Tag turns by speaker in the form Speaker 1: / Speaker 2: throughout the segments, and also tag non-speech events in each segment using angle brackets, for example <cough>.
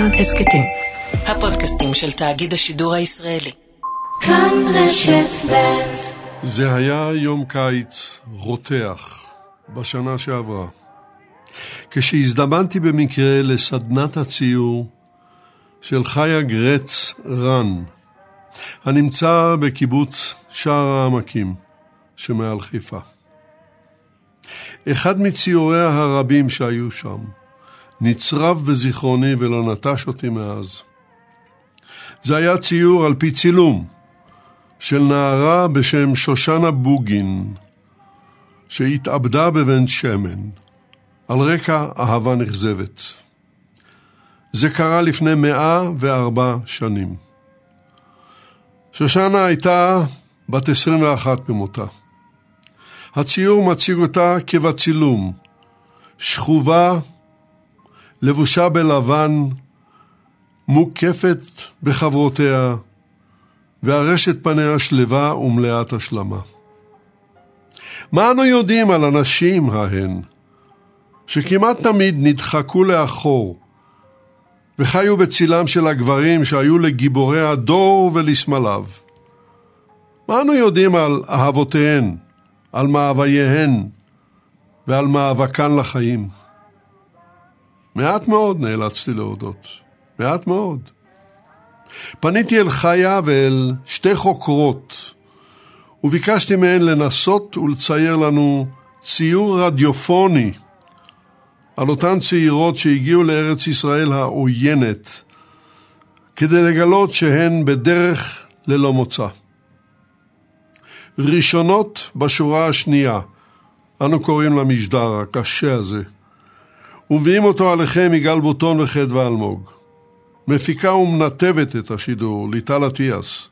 Speaker 1: כאן הסכתים. הפודקאסטים של תאגיד השידור הישראלי.
Speaker 2: כאן רשת ב'
Speaker 3: זה היה יום קיץ רותח בשנה שעברה. כשהזדמנתי במקרה לסדנת הציור של חיה גרץ רן, הנמצא בקיבוץ שער העמקים שמעל חיפה. אחד מציוריה הרבים שהיו שם נצרב בזיכרוני ולא נטש אותי מאז. זה היה ציור על פי צילום של נערה בשם שושנה בוגין, שהתאבדה בבן שמן, על רקע אהבה נכזבת. זה קרה לפני מאה וארבע שנים. שושנה הייתה בת 21 במותה. הציור מציג אותה כבצילום, שכובה, לבושה בלבן, מוקפת בחברותיה, וארשת פניה שלווה ומלאת השלמה. מה אנו יודעים על הנשים ההן, שכמעט תמיד נדחקו לאחור, וחיו בצילם של הגברים שהיו לגיבורי הדור ולסמליו? מה אנו יודעים על אהבותיהן, על מאווייהן ועל מאבקן לחיים? מעט מאוד נאלצתי להודות, מעט מאוד. פניתי אל חיה ואל שתי חוקרות, וביקשתי מהן לנסות ולצייר לנו ציור רדיופוני על אותן צעירות שהגיעו לארץ ישראל העוינת, כדי לגלות שהן בדרך ללא מוצא. ראשונות בשורה השנייה, אנו קוראים למשדר הקשה הזה, ומביאים אותו עליכם יגאל בוטון וחדווה אלמוג. מפיקה ומנתבת את השידור, ליטל אטיאס.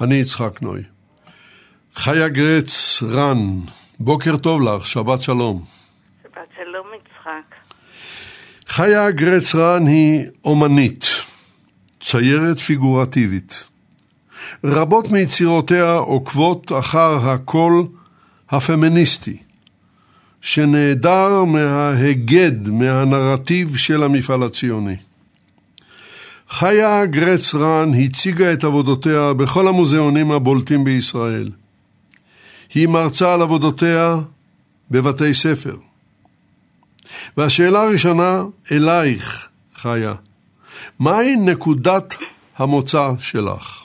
Speaker 3: אני יצחק נוי. חיה גרץ רן, בוקר טוב לך, שבת שלום.
Speaker 4: שבת שלום יצחק.
Speaker 3: חיה גרץ רן היא אומנית, ציירת פיגורטיבית. רבות מיצירותיה עוקבות אחר הקול הפמיניסטי, שנעדר מההיגד, מהנרטיב של המפעל הציוני. חיה גרץ רן הציגה את עבודותיה בכל המוזיאונים הבולטים בישראל. היא מרצה על עבודותיה בבתי ספר. והשאלה הראשונה אלייך, חיה, מהי נקודת המוצא שלך?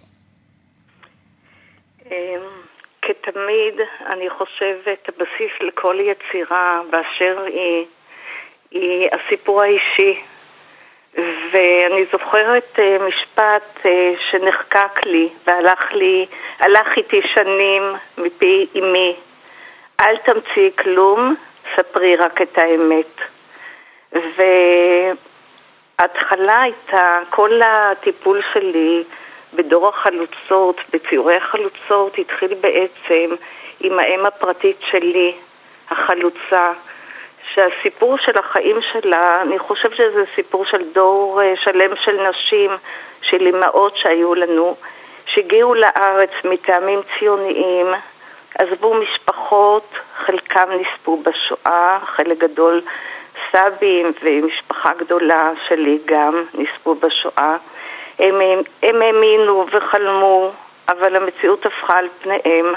Speaker 4: כתמיד, אני חושבת, הבסיס לכל יצירה באשר היא, היא הסיפור האישי. ואני זוכרת אה, משפט אה, שנחקק לי והלך לי, הלך איתי שנים מפי אמי, אל תמציאי כלום, ספרי רק את האמת. וההתחלה הייתה, כל הטיפול שלי בדור החלוצות, בציורי החלוצות, התחיל בעצם עם האם הפרטית שלי, החלוצה, שהסיפור של החיים שלה, אני חושבת שזה סיפור של דור אה, שלם של נשים, של אמהות שהיו לנו, שהגיעו לארץ מטעמים ציוניים, עזבו משפחות, חלקם נספו בשואה, חלק גדול סבים ומשפחה גדולה שלי גם נספו בשואה. הם, האמינו וחלמו, אבל המציאות הפכה על פניהם.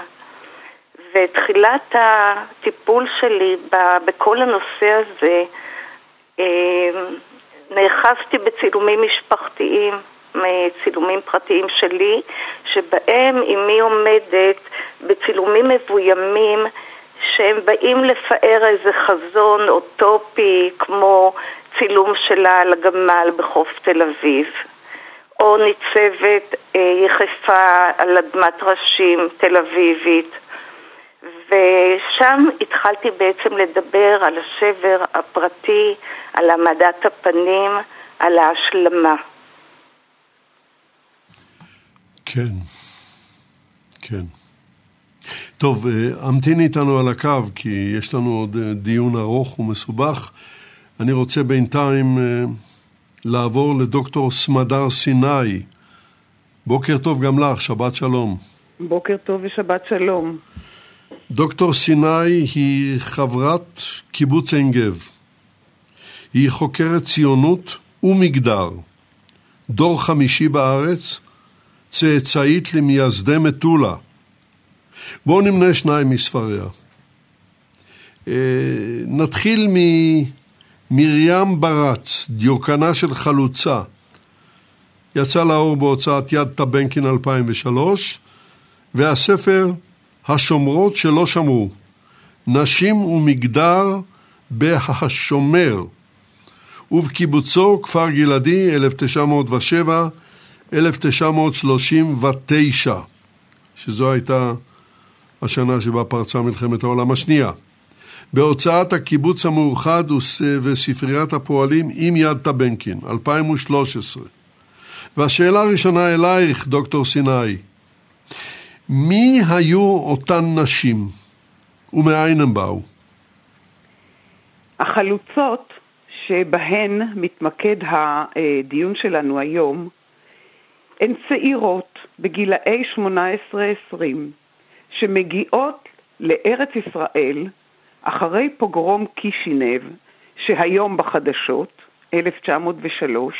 Speaker 4: ותחילת הטיפול שלי בכל הנושא הזה, אה, נאחזתי בצילומים משפחתיים, צילומים פרטיים שלי, שבהם אמי עומדת בצילומים מבוימים שהם באים לפאר איזה חזון אוטופי כמו צילום שלה על הגמל בחוף תל אביב. או ניצבת אה, יחפה על אדמת ראשים תל אביבית. ושם התחלתי בעצם לדבר על השבר הפרטי, על העמדת הפנים, על ההשלמה.
Speaker 3: כן, כן. טוב, אה, המתיני איתנו על הקו, כי יש לנו עוד אה, דיון ארוך ומסובך. אני רוצה בינתיים לעבור לדוקטור סמדר סיני. בוקר טוב גם לך, שבת שלום.
Speaker 5: בוקר טוב ושבת שלום.
Speaker 3: דוקטור סיני היא חברת קיבוץ עין גב. היא חוקרת ציונות ומגדר דור חמישי בארץ, צאצאית למייסדי מטולה. בואו נמנה שניים מספריה. אה, נתחיל ממרים ברץ, דיוקנה של חלוצה. יצא לאור בהוצאת יד טבנקין 2003, והספר השומרות שלא שמרו, נשים ומגדר בהשומר, ובקיבוצו כפר גלעדי 1907-1939, שזו הייתה השנה שבה פרצה מלחמת העולם השנייה. בהוצאת הקיבוץ המאוחד וספריית הפועלים עם יד טבנקין, 2013. והשאלה הראשונה אלייך, דוקטור סיני, מי היו אותן נשים ומאין הם באו?
Speaker 5: החלוצות שבהן מתמקד הדיון שלנו היום הן צעירות בגילאי 18-20 שמגיעות לארץ ישראל אחרי פוגרום קישינב שהיום בחדשות, 1903,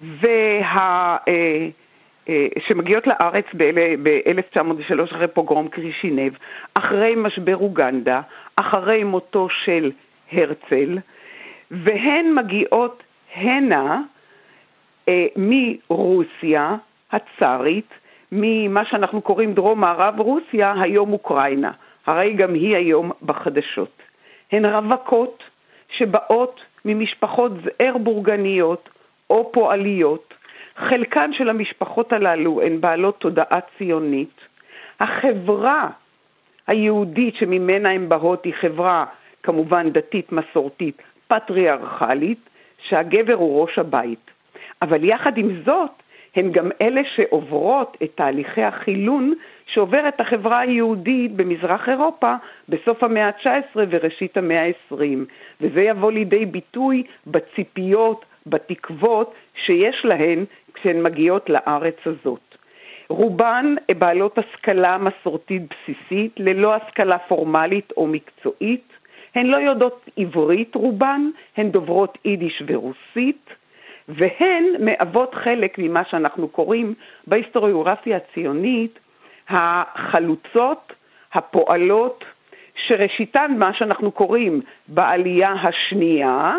Speaker 5: וה... אה, אה, שמגיעות לארץ ב-1903 אחרי פוגרום קרישינב, אחרי משבר אוגנדה, אחרי מותו של הרצל, והן מגיעות הנה אה, מרוסיה הצארית, ממה שאנחנו קוראים דרום-מערב רוסיה, היום אוקראינה, הרי גם היא היום בחדשות. הן רווקות שבאות ממשפחות זער בורגניות או פועליות, חלקן של המשפחות הללו הן בעלות תודעה ציונית. החברה היהודית שממנה הן באות היא חברה כמובן דתית מסורתית פטריארכלית, שהגבר הוא ראש הבית. אבל יחד עם זאת, הן גם אלה שעוברות את תהליכי החילון שעוברת החברה היהודית במזרח אירופה בסוף המאה ה-19 וראשית המאה ה-20, וזה יבוא לידי ביטוי בציפיות, בתקוות שיש להן כשהן מגיעות לארץ הזאת. רובן בעלות השכלה מסורתית בסיסית, ללא השכלה פורמלית או מקצועית. הן לא יודעות עברית רובן, הן דוברות יידיש ורוסית, והן מהוות חלק ממה שאנחנו קוראים בהיסטוריוגרפיה הציונית החלוצות, הפועלות, שראשיתן מה שאנחנו קוראים בעלייה השנייה,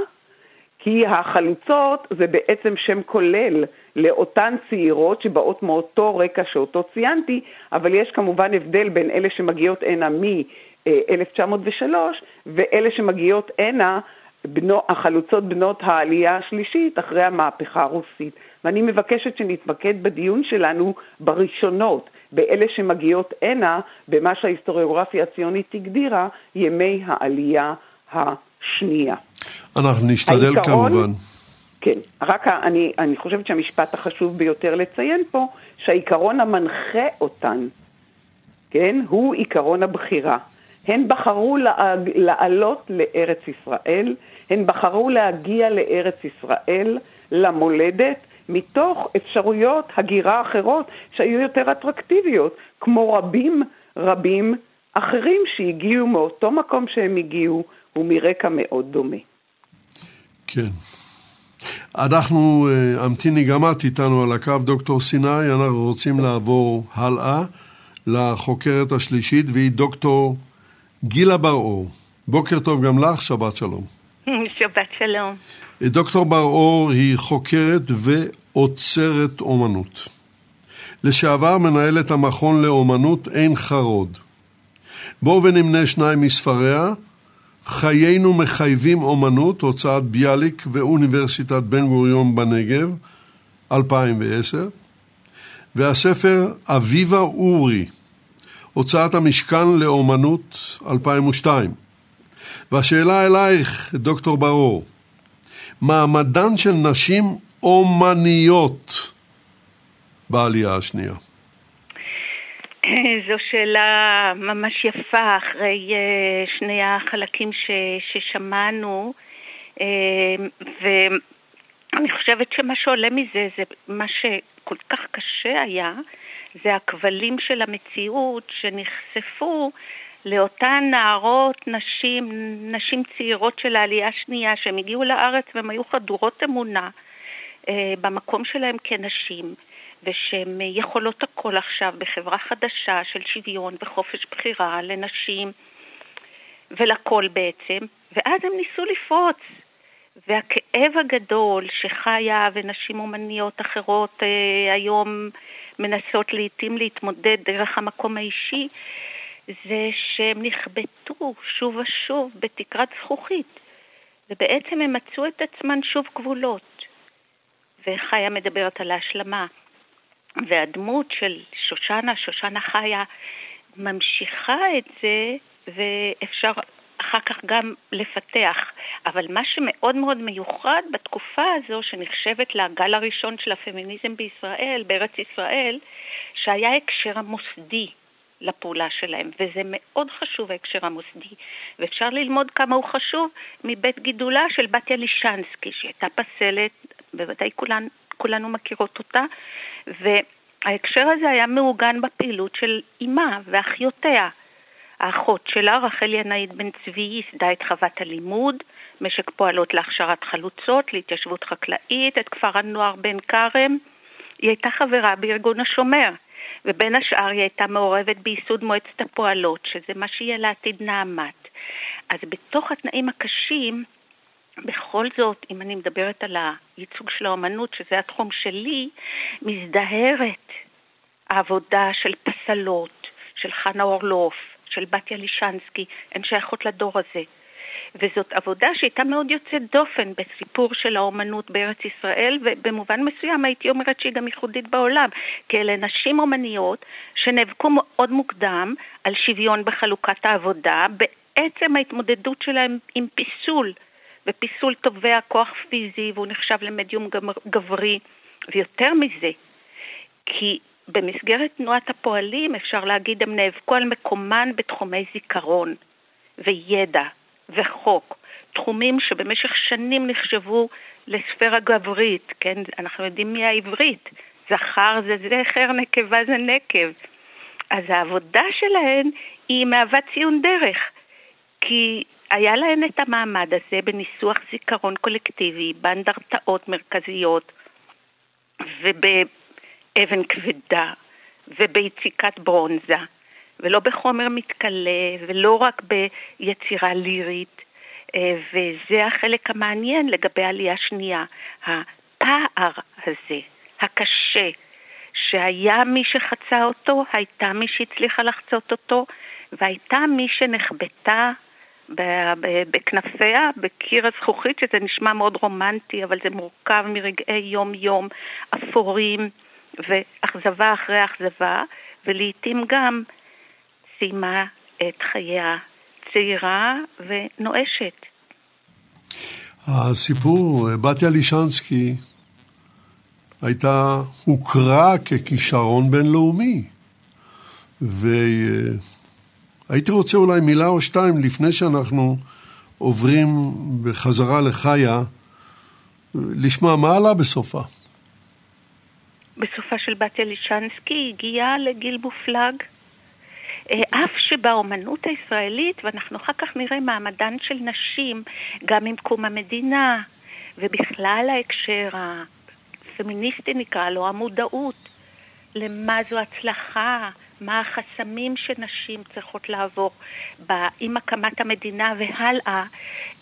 Speaker 5: כי החלוצות זה בעצם שם כולל לאותן צעירות שבאות מאותו רקע שאותו ציינתי, אבל יש כמובן הבדל בין אלה שמגיעות הנה מ-1903 ואלה שמגיעות הנה בנו, החלוצות בנות העלייה השלישית אחרי המהפכה הרוסית. ואני מבקשת שנתמקד בדיון שלנו בראשונות, באלה שמגיעות הנה, במה שההיסטוריוגרפיה הציונית הגדירה, ימי העלייה השנייה.
Speaker 3: אנחנו נשתדל העיקרון, כמובן.
Speaker 5: כן, רק אני, אני חושבת שהמשפט החשוב ביותר לציין פה, שהעיקרון המנחה אותן, כן, הוא עיקרון הבחירה. הן בחרו לעלות לארץ ישראל, הן בחרו להגיע לארץ ישראל, למולדת, מתוך אפשרויות הגירה אחרות שהיו יותר אטרקטיביות, כמו רבים רבים אחרים שהגיעו מאותו מקום שהם הגיעו ומרקע מאוד דומה.
Speaker 3: כן. אנחנו, אה, אמתיני גם את איתנו על הקו, דוקטור סיני, אנחנו רוצים לעבור הלאה לחוקרת השלישית, והיא דוקטור גילה בר-אור. בוקר טוב גם לך, שבת שלום. <laughs>
Speaker 6: שבת שלום.
Speaker 3: דוקטור בר-אור היא חוקרת ואוצרת אומנות. לשעבר מנהלת המכון לאומנות עין חרוד. בואו ונמנה שניים מספריה, חיינו מחייבים אומנות, הוצאת ביאליק ואוניברסיטת בן גוריון בנגב, 2010, והספר אביבה אורי, הוצאת המשכן לאומנות, 2002. והשאלה אלייך, דוקטור ברור, מעמדן של נשים אומניות בעלייה השנייה.
Speaker 6: זו שאלה ממש יפה אחרי uh, שני החלקים ש, ששמענו, uh, ואני חושבת שמה שעולה מזה זה מה שכל כך קשה היה, זה הכבלים של המציאות שנחשפו לאותן נערות, נשים, נשים צעירות של העלייה השנייה, שהן הגיעו לארץ והן היו חדורות אמונה. אה, במקום שלהם כנשים, ושהן יכולות הכל עכשיו בחברה חדשה של שוויון וחופש בחירה לנשים ולכל בעצם, ואז הם ניסו לפרוץ. והכאב הגדול שחיה ונשים אומניות אחרות אה, היום מנסות לעתים להתמודד דרך המקום האישי, זה שהם נכבטו שוב ושוב בתקרת זכוכית, ובעצם הם מצאו את עצמן שוב כבולות. וחיה מדברת על ההשלמה. והדמות של שושנה, שושנה חיה, ממשיכה את זה, ואפשר אחר כך גם לפתח. אבל מה שמאוד מאוד מיוחד בתקופה הזו, שנחשבת לגל הראשון של הפמיניזם בישראל, בארץ ישראל, שהיה הקשר המוסדי לפעולה שלהם, וזה מאוד חשוב ההקשר המוסדי, ואפשר ללמוד כמה הוא חשוב מבית גידולה של בתיה לישנסקי, שהייתה פסלת, בוודאי כולן, כולנו מכירות אותה, וההקשר הזה היה מעוגן בפעילות של אימה ואחיותיה. האחות שלה, רחל ינאית בן צבי, ייסדה את חוות הלימוד, משק פועלות להכשרת חלוצות, להתיישבות חקלאית, את כפר הנוער בן כרם. היא הייתה חברה בארגון השומר, ובין השאר היא הייתה מעורבת בייסוד מועצת הפועלות, שזה מה שיהיה לעתיד נעמת. אז בתוך התנאים הקשים, בכל זאת, אם אני מדברת על הייצוג של האומנות, שזה התחום שלי, מזדהרת העבודה של פסלות, של חנה אורלוף, של בתיה לישנסקי, הן שייכות לדור הזה. וזאת עבודה שהייתה מאוד יוצאת דופן בסיפור של האומנות בארץ ישראל, ובמובן מסוים הייתי אומרת שהיא גם ייחודית בעולם, כי אלה נשים אומניות שנאבקו מאוד מוקדם על שוויון בחלוקת העבודה, בעצם ההתמודדות שלהם עם פיסול, ופיסול תובע כוח פיזי והוא נחשב למדיום גברי, ויותר מזה, כי במסגרת תנועת הפועלים אפשר להגיד הם נאבקו על מקומן בתחומי זיכרון וידע וחוק, תחומים שבמשך שנים נחשבו לספירה גברית, כן? אנחנו יודעים מי העברית, זכר זה זכר, נקבה זה נקב. אז העבודה שלהן היא מהווה ציון דרך, כי היה להן את המעמד הזה בניסוח זיכרון קולקטיבי, באנדרטאות מרכזיות ובאבן כבדה וביציקת ברונזה. ולא בחומר מתכלה, ולא רק ביצירה לירית. אה, וזה החלק המעניין לגבי עלייה שנייה. הפער הזה, הקשה, שהיה מי שחצה אותו, הייתה מי שהצליחה לחצות אותו, והייתה מי שנחבטה בכנפיה, בקיר הזכוכית, שזה נשמע מאוד רומנטי, אבל זה מורכב מרגעי יום-יום אפורים ואכזבה אחרי אכזבה, ולעיתים גם סיימה את חייה צעירה ונואשת.
Speaker 3: הסיפור, בתיה לישנסקי הייתה, הוכרה ככישרון בינלאומי. והייתי רוצה אולי מילה או שתיים לפני שאנחנו עוברים בחזרה לחיה, לשמוע מה עלה בסופה.
Speaker 6: בסופה של בתיה לישנסקי הגיעה לגיל מופלג. אה, אף שבאומנות הישראלית, ואנחנו אחר כך נראה מעמדן של נשים, גם עם קום המדינה, ובכלל ההקשר הפמיניסטי נקרא לו, המודעות למה זו הצלחה, מה החסמים שנשים צריכות לעבור עם הקמת המדינה והלאה,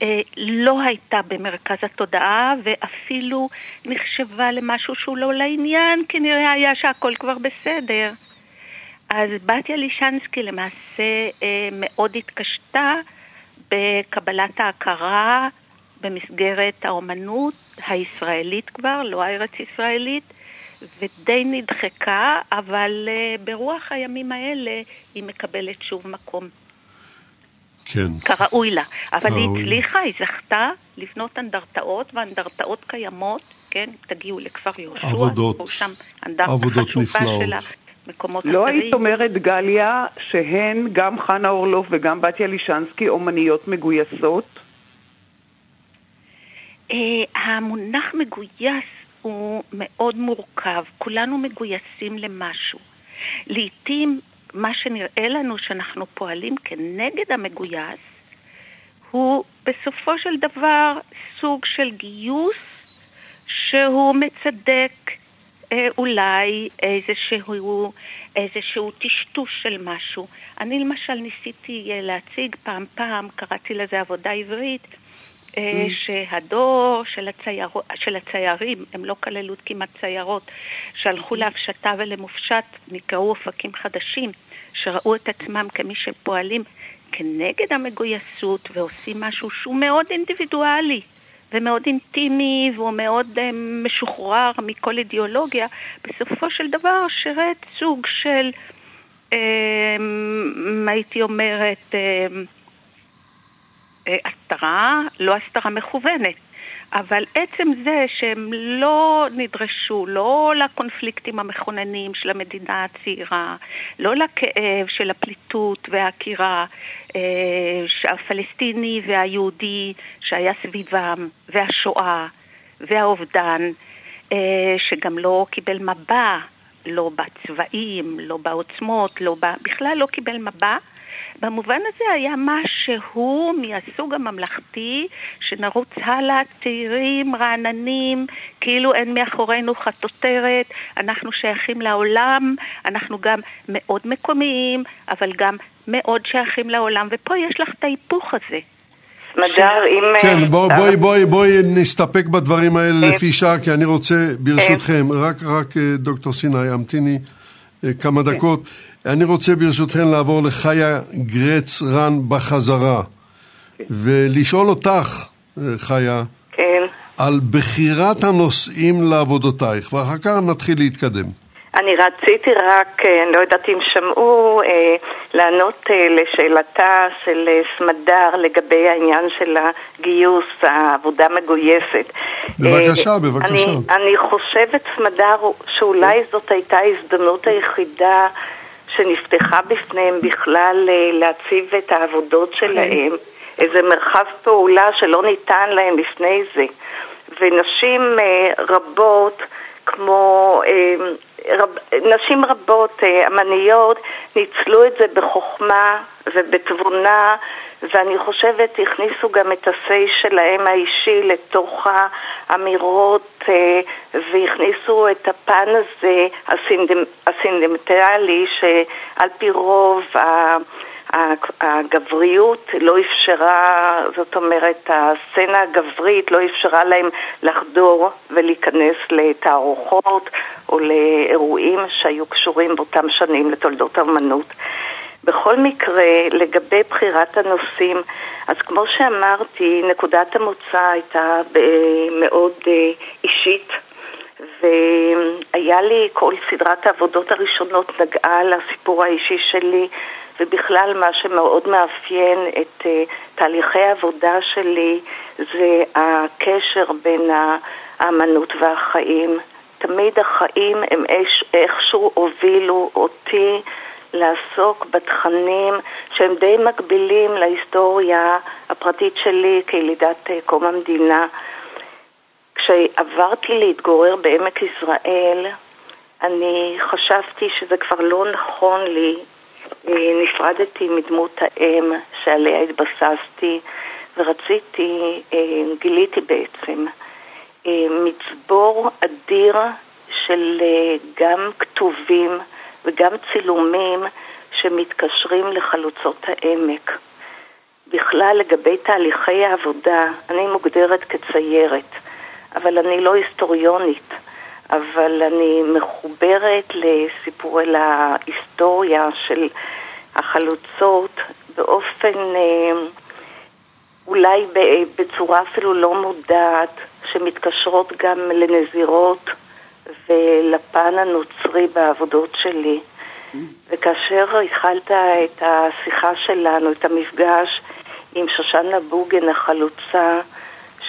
Speaker 6: אה, לא הייתה במרכז התודעה ואפילו נחשבה למשהו שהוא לא לעניין, כנראה היה שהכל כבר בסדר. אז בתיה לישנסקי למעשה אה, מאוד התקשתה בקבלת ההכרה במסגרת האומנות הישראלית כבר, לא הארץ-ישראלית, ודי נדחקה, אבל אה, ברוח הימים האלה היא מקבלת שוב מקום.
Speaker 3: כן.
Speaker 6: כראוי לה. אבל היא הצליחה, היא זכתה לבנות אנדרטאות, ואנדרטאות קיימות, כן, תגיעו לכפר יהושע,
Speaker 3: עבודות, עבודות נפלאות. שלה,
Speaker 5: מקומות לא אחרים. לא היית אומרת, גליה, שהן, גם חנה אורלוף וגם בתיה לישנסקי, אומניות מגויסות?
Speaker 6: Uh, המונח מגויס הוא מאוד מורכב, כולנו מגויסים למשהו. לעתים מה שנראה לנו שאנחנו פועלים כנגד המגויס הוא בסופו של דבר סוג של גיוס שהוא מצדק אה, אולי איזשהו, איזשהו טשטוש של משהו. אני למשל ניסיתי אה, להציג פעם פעם, קראתי לזה עבודה עברית, אה, mm. שהדור של, הצייר, של הציירים, הם לא כללו כמעט ציירות, שהלכו mm. להפשטה ולמופשט, נקראו אופקים חדשים, שראו את עצמם כמי שפועלים כנגד המגויסות ועושים משהו שהוא מאוד אינדיבידואלי. ומאוד אינטימי והוא מאוד uh, משוחרר מכל אידיאולוגיה, בסופו של דבר שירת סוג של, uh, הייתי אומרת, uh, הסתרה, לא הסתרה מכוונת. אבל עצם זה שהם לא נדרשו, לא לקונפליקטים המכוננים של המדינה הצעירה, לא לכאב של הפליטות והעקירה אה, הפלסטיני והיהודי שהיה סביבם, והשואה והאובדן, אה, שגם לא קיבל מבע, לא בצבעים, לא בעוצמות, לא ב... בכלל לא קיבל מבע. במובן הזה היה משהו מהסוג הממלכתי, שנרוץ הלאה, צעירים, רעננים, כאילו אין מאחורינו חטוטרת, אנחנו שייכים לעולם, אנחנו גם מאוד מקומיים, אבל גם מאוד שייכים לעולם, ופה יש לך את ההיפוך הזה.
Speaker 4: מדר, אם...
Speaker 3: כן, אה, בואי בוא, בוא, בוא נסתפק בדברים האלה לפי שעה, כי אני רוצה, ברשותכם, רק, רק אה, דוקטור סיני, המתיני אה, כמה דקות. אני רוצה ברשותכם לעבור לחיה גרץ רן בחזרה, ולשאול אותך, חיה,
Speaker 4: כן.
Speaker 3: על בחירת הנושאים לעבודותייך, ואחר כך נתחיל להתקדם.
Speaker 4: אני רציתי רק, אה, אני לא יודעת אם שמעו, אה, לענות אה, לשאלתה של סמדר לגבי העניין של הגיוס, העבודה מגויסת.
Speaker 3: בבקשה, בבקשה.
Speaker 4: אני, אני חושבת, סמדר, שאולי זאת הייתה ההזדמנות היחידה שנפתחה בפניהם בכלל להציב את העבודות שלהם, איזה מרחב פעולה שלא ניתן להם לפני זה. ונשים רבות, כמו רב, נשים רבות, אה, אמניות, ניצלו את זה בחוכמה ובתבונה, ואני חושבת הכניסו גם את ה-say שלהם האישי לתוך האמירות, אה, והכניסו את הפן הזה הסינדמטלי, שעל פי רוב הגבריות לא אפשרה, זאת אומרת, הסצנה הגברית לא אפשרה להם לחדור ולהיכנס לתערוכות או לאירועים שהיו קשורים באותם שנים לתולדות האמנות. בכל מקרה, לגבי בחירת הנושאים, אז כמו שאמרתי, נקודת המוצא הייתה מאוד אה, אישית. והיה לי, כל סדרת העבודות הראשונות נגעה לסיפור האישי שלי, ובכלל מה שמאוד מאפיין את uh, תהליכי העבודה שלי זה הקשר בין האמנות והחיים. תמיד החיים הם איכשהו הובילו אותי לעסוק בתכנים שהם די מקבילים להיסטוריה הפרטית שלי כילידת uh, קום המדינה. כשעברתי להתגורר בעמק יזרעאל, אני חשבתי שזה כבר לא נכון לי נפרדתי מדמות האם שעליה התבססתי ורציתי, אה, גיליתי בעצם אה, מצבור אדיר של אה, גם כתובים וגם צילומים שמתקשרים לחלוצות העמק. בכלל, לגבי תהליכי העבודה, אני מוגדרת כציירת, אבל אני לא היסטוריונית. אבל אני מחוברת לסיפורי, להיסטוריה של החלוצות באופן אה, אולי בצורה אפילו לא מודעת, שמתקשרות גם לנזירות ולפן הנוצרי בעבודות שלי. וכאשר התחלת את השיחה שלנו, את המפגש עם שושנה בוגן החלוצה,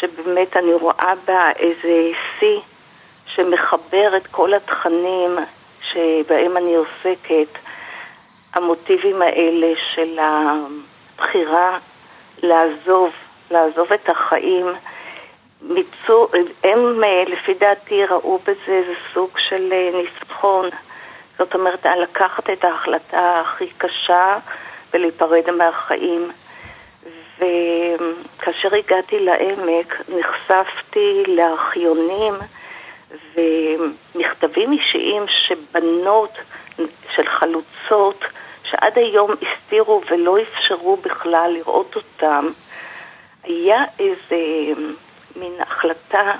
Speaker 4: שבאמת אני רואה בה איזה שיא שמחבר את כל התכנים שבהם אני עוסקת, המוטיבים האלה של הבחירה לעזוב, לעזוב את החיים, מיצו, הם לפי דעתי ראו בזה איזה סוג של ניצחון. זאת אומרת, לקחת את ההחלטה הכי קשה ולהיפרד מהחיים. וכאשר הגעתי לעמק נחשפתי לארכיונים ומכתבים אישיים שבנות של חלוצות, שעד היום הסתירו ולא אפשרו בכלל לראות אותם, היה איזה מין החלטה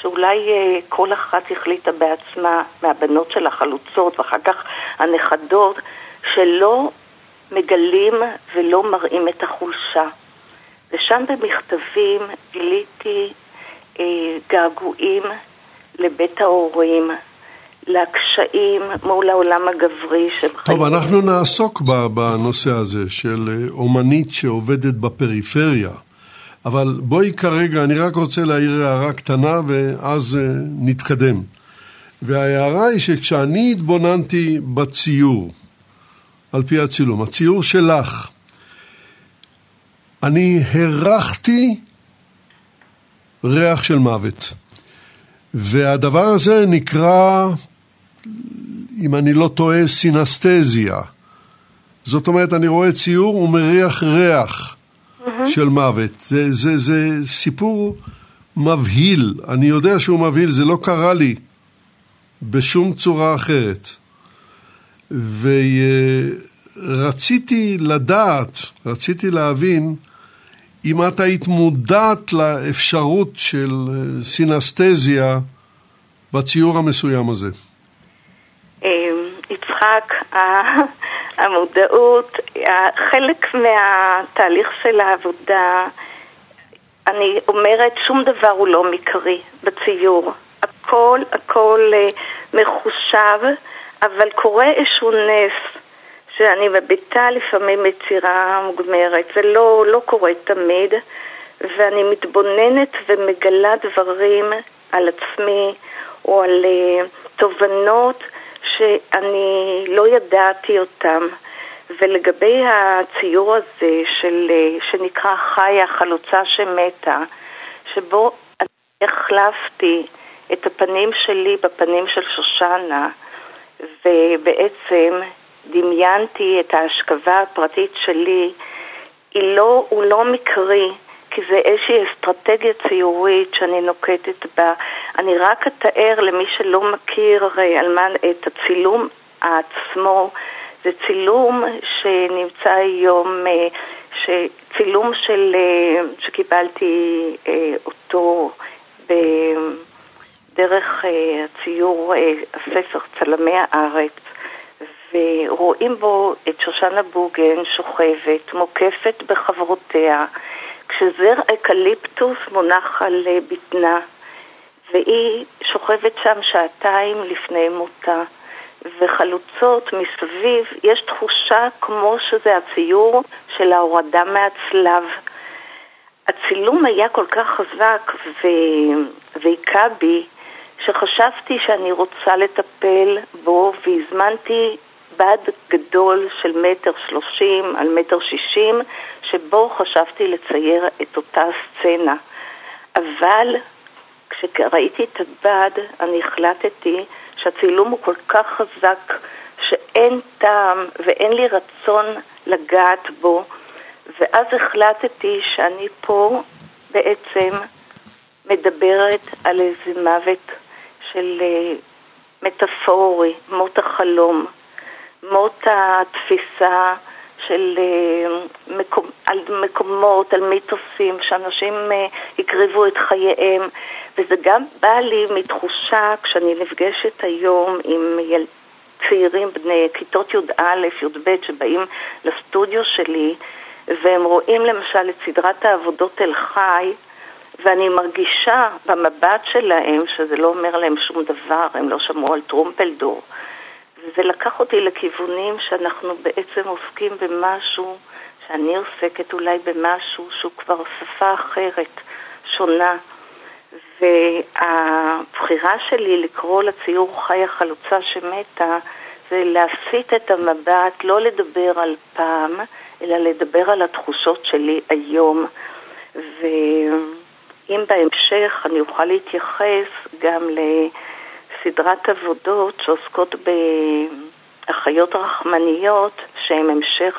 Speaker 4: שאולי אה, כל אחת החליטה בעצמה, מהבנות של החלוצות ואחר כך הנכדות, שלא מגלים ולא מראים את החולשה. ושם במכתבים גיליתי אה, געגועים לבית ההורים, לקשיים מול העולם הגברי שהם
Speaker 3: חיים. טוב, אנחנו נעסוק בנושא הזה של אה, אומנית שעובדת בפריפריה. אבל בואי כרגע, אני רק רוצה להעיר הערה קטנה ואז uh, נתקדם. וההערה היא שכשאני התבוננתי בציור, על פי הצילום, הציור שלך, אני הרחתי ריח של מוות. והדבר הזה נקרא, אם אני לא טועה, סינסטזיה. זאת אומרת, אני רואה ציור ומריח ריח. של מוות. זה, זה, זה סיפור מבהיל, אני יודע שהוא מבהיל, זה לא קרה לי בשום צורה אחרת. ורציתי לדעת, רציתי להבין אם את היית מודעת לאפשרות של סינסטזיה בציור המסוים הזה.
Speaker 4: יצחק, המודעות, חלק מהתהליך של העבודה, אני אומרת, שום דבר הוא לא מקרי בציור. הכל, הכל אה, מחושב, אבל קורה איזשהו נס שאני מביטה לפעמים יצירה מוגמרת. זה לא, לא קורה תמיד, ואני מתבוננת ומגלה דברים על עצמי או על uh, תובנות שאני לא ידעתי אותם. ולגבי הציור הזה של, שנקרא חיה, חלוצה שמתה, שבו אני החלפתי את הפנים שלי בפנים של שושנה, ובעצם דמיינתי את ההשכבה הפרטית שלי, לא, הוא לא מקרי, כי זה איזושהי אסטרטגיה ציורית שאני נוקטת בה. אני רק אתאר למי שלא מכיר הרי על מה, את הצילום עצמו. זה צילום שנמצא היום, אה, צילום של, אה, שקיבלתי אה, אותו דרך הציור הספר צלמי הארץ, ורואים בו את שושנה בוגן שוכבת, מוקפת בחברותיה, כשזר אקליפטוס מונח על בטנה, והיא שוכבת שם שעתיים לפני מותה. וחלוצות מסביב, יש תחושה כמו שזה הציור של ההורדה מהצלב. הצילום היה כל כך חזק והיכה בי, שחשבתי שאני רוצה לטפל בו והזמנתי בד גדול של מטר שלושים על מטר שישים, שבו חשבתי לצייר את אותה סצנה. אבל כשראיתי את הבד, אני החלטתי שהצילום הוא כל כך חזק שאין טעם ואין לי רצון לגעת בו, ואז החלטתי שאני פה בעצם מדברת על איזה מוות של אה, מטאפורי, מות החלום, מות התפיסה של אה, מקומ, על מקומות, על מיתוסים, שאנשים אה, הקריבו את חייהם, וזה גם בא לי מתחושה, כשאני נפגשת היום עם יל... צעירים בני כיתות י"א, י"ב, שבאים לסטודיו שלי, והם רואים למשל את סדרת העבודות אל חי, ואני מרגישה במבט שלהם, שזה לא אומר להם שום דבר, הם לא שמעו על טרומפלדור, וזה לקח אותי לכיוונים שאנחנו בעצם עוסקים במשהו, שאני עוסקת אולי במשהו שהוא כבר שפה אחרת, שונה. והבחירה שלי לקרוא לציור חיה חלוצה שמתה זה להסיט את המבט, לא לדבר על פעם, אלא לדבר על התחושות שלי היום. ואם בהמשך אני אוכל להתייחס גם לסדרת עבודות שעוסקות באחיות רחמניות, שהן המשך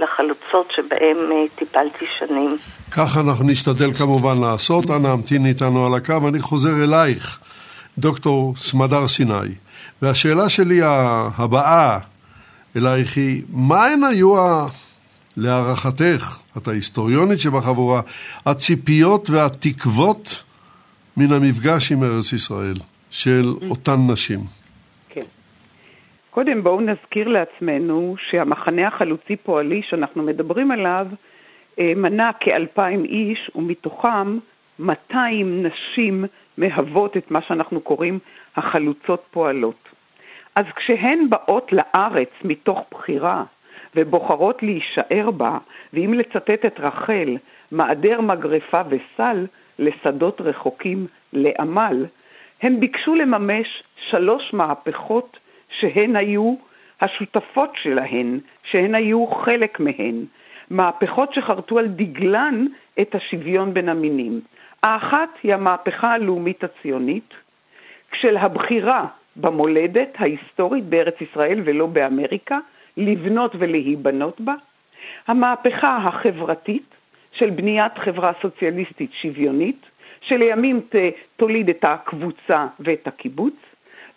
Speaker 4: לחלוצות שבהן אה, טיפלתי שנים.
Speaker 3: כך אנחנו נשתדל כמובן לעשות. אנא המתין איתנו על הקו, אני חוזר אלייך. דוקטור סמדר סיני. והשאלה שלי הבאה אלייך היא, מה הן היו, להערכתך, את ההיסטוריונית שבחבורה, הציפיות והתקוות מן המפגש עם ארץ ישראל של אותן נשים?
Speaker 5: כן. קודם בואו נזכיר לעצמנו שהמחנה החלוצי פועלי שאנחנו מדברים עליו אה, מנה כאלפיים איש ומתוכם 200 נשים מהוות את מה שאנחנו קוראים החלוצות פועלות. אז כשהן באות לארץ מתוך בחירה ובוחרות להישאר בה, ואם לצטט את רחל, מעדר מגרפה וסל לשדות רחוקים לעמל, הם ביקשו לממש שלוש מהפכות שהן היו השותפות שלהן, שהן היו חלק מהן, מהפכות שחרטו על דגלן את השוויון בין המינים. האחת היא המהפכה הלאומית הציונית, של הבחירה במולדת ההיסטורית בארץ ישראל ולא באמריקה, לבנות ולהיבנות בה. המהפכה החברתית של בניית חברה סוציאליסטית שוויונית, שלימים תוליד את הקבוצה ואת הקיבוץ,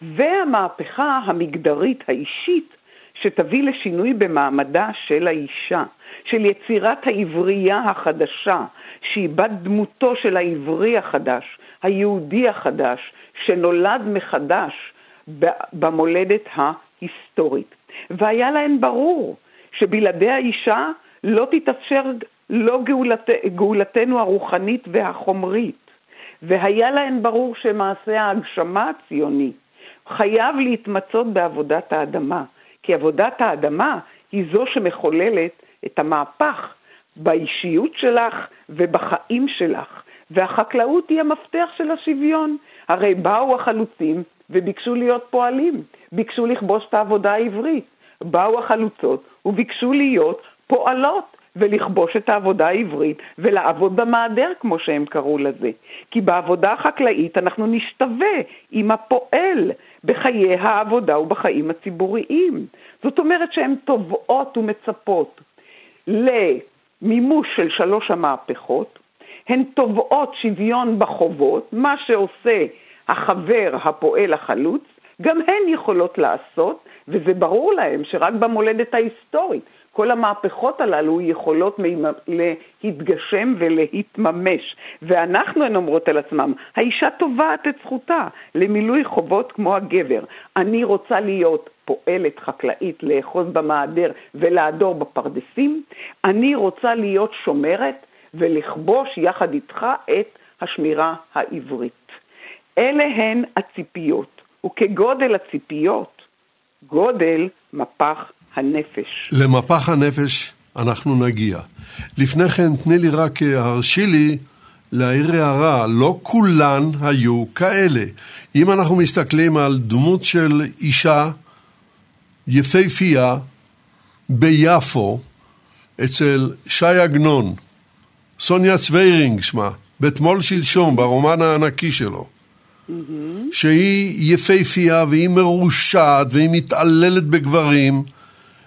Speaker 5: והמהפכה המגדרית האישית שתביא לשינוי במעמדה של האישה, של יצירת העברייה החדשה, שהיא בת דמותו של העברי החדש, היהודי החדש, שנולד מחדש במולדת ההיסטורית. והיה להן ברור שבלעדי האישה לא תתאפשר לא גאולת, גאולתנו הרוחנית והחומרית. והיה להן ברור שמעשה ההגשמה הציוני חייב להתמצות בעבודת האדמה, כי עבודת האדמה היא זו שמחוללת את המהפך באישיות שלך ובחיים שלך, והחקלאות היא המפתח של השוויון. הרי באו החלוצים וביקשו להיות פועלים, ביקשו לכבוש את העבודה העברית. באו החלוצות וביקשו להיות פועלות ולכבוש את העבודה העברית ולעבוד במעדר, כמו שהם קראו לזה. כי בעבודה החקלאית אנחנו נשתווה עם הפועל בחיי העבודה ובחיים הציבוריים. זאת אומרת שהן תובעות ומצפות למימוש של שלוש המהפכות, הן תובעות שוויון בחובות, מה שעושה החבר, הפועל, החלוץ, גם הן יכולות לעשות, וזה ברור להם שרק במולדת ההיסטורית כל המהפכות הללו יכולות להתגשם ולהתממש. ואנחנו, הן אומרות על עצמם, האישה תובעת את זכותה למילוי חובות כמו הגבר. אני רוצה להיות פועלת חקלאית, לאחוז במעדר ולעדור בפרדסים. אני רוצה להיות שומרת ולכבוש יחד איתך את השמירה העברית. אלה הן הציפיות, וכגודל הציפיות, גודל מפח הנפש.
Speaker 3: למפח הנפש אנחנו נגיע. לפני כן, תני לי רק, אה, הרשי לי להעיר הערה, לא כולן היו כאלה. אם אנחנו מסתכלים על דמות של אישה יפהפייה ביפו, אצל שי עגנון, סוניה צווירינג שמה, בתמול שלשום, ברומן הענקי שלו. שהיא יפהפייה והיא מרושעת והיא מתעללת בגברים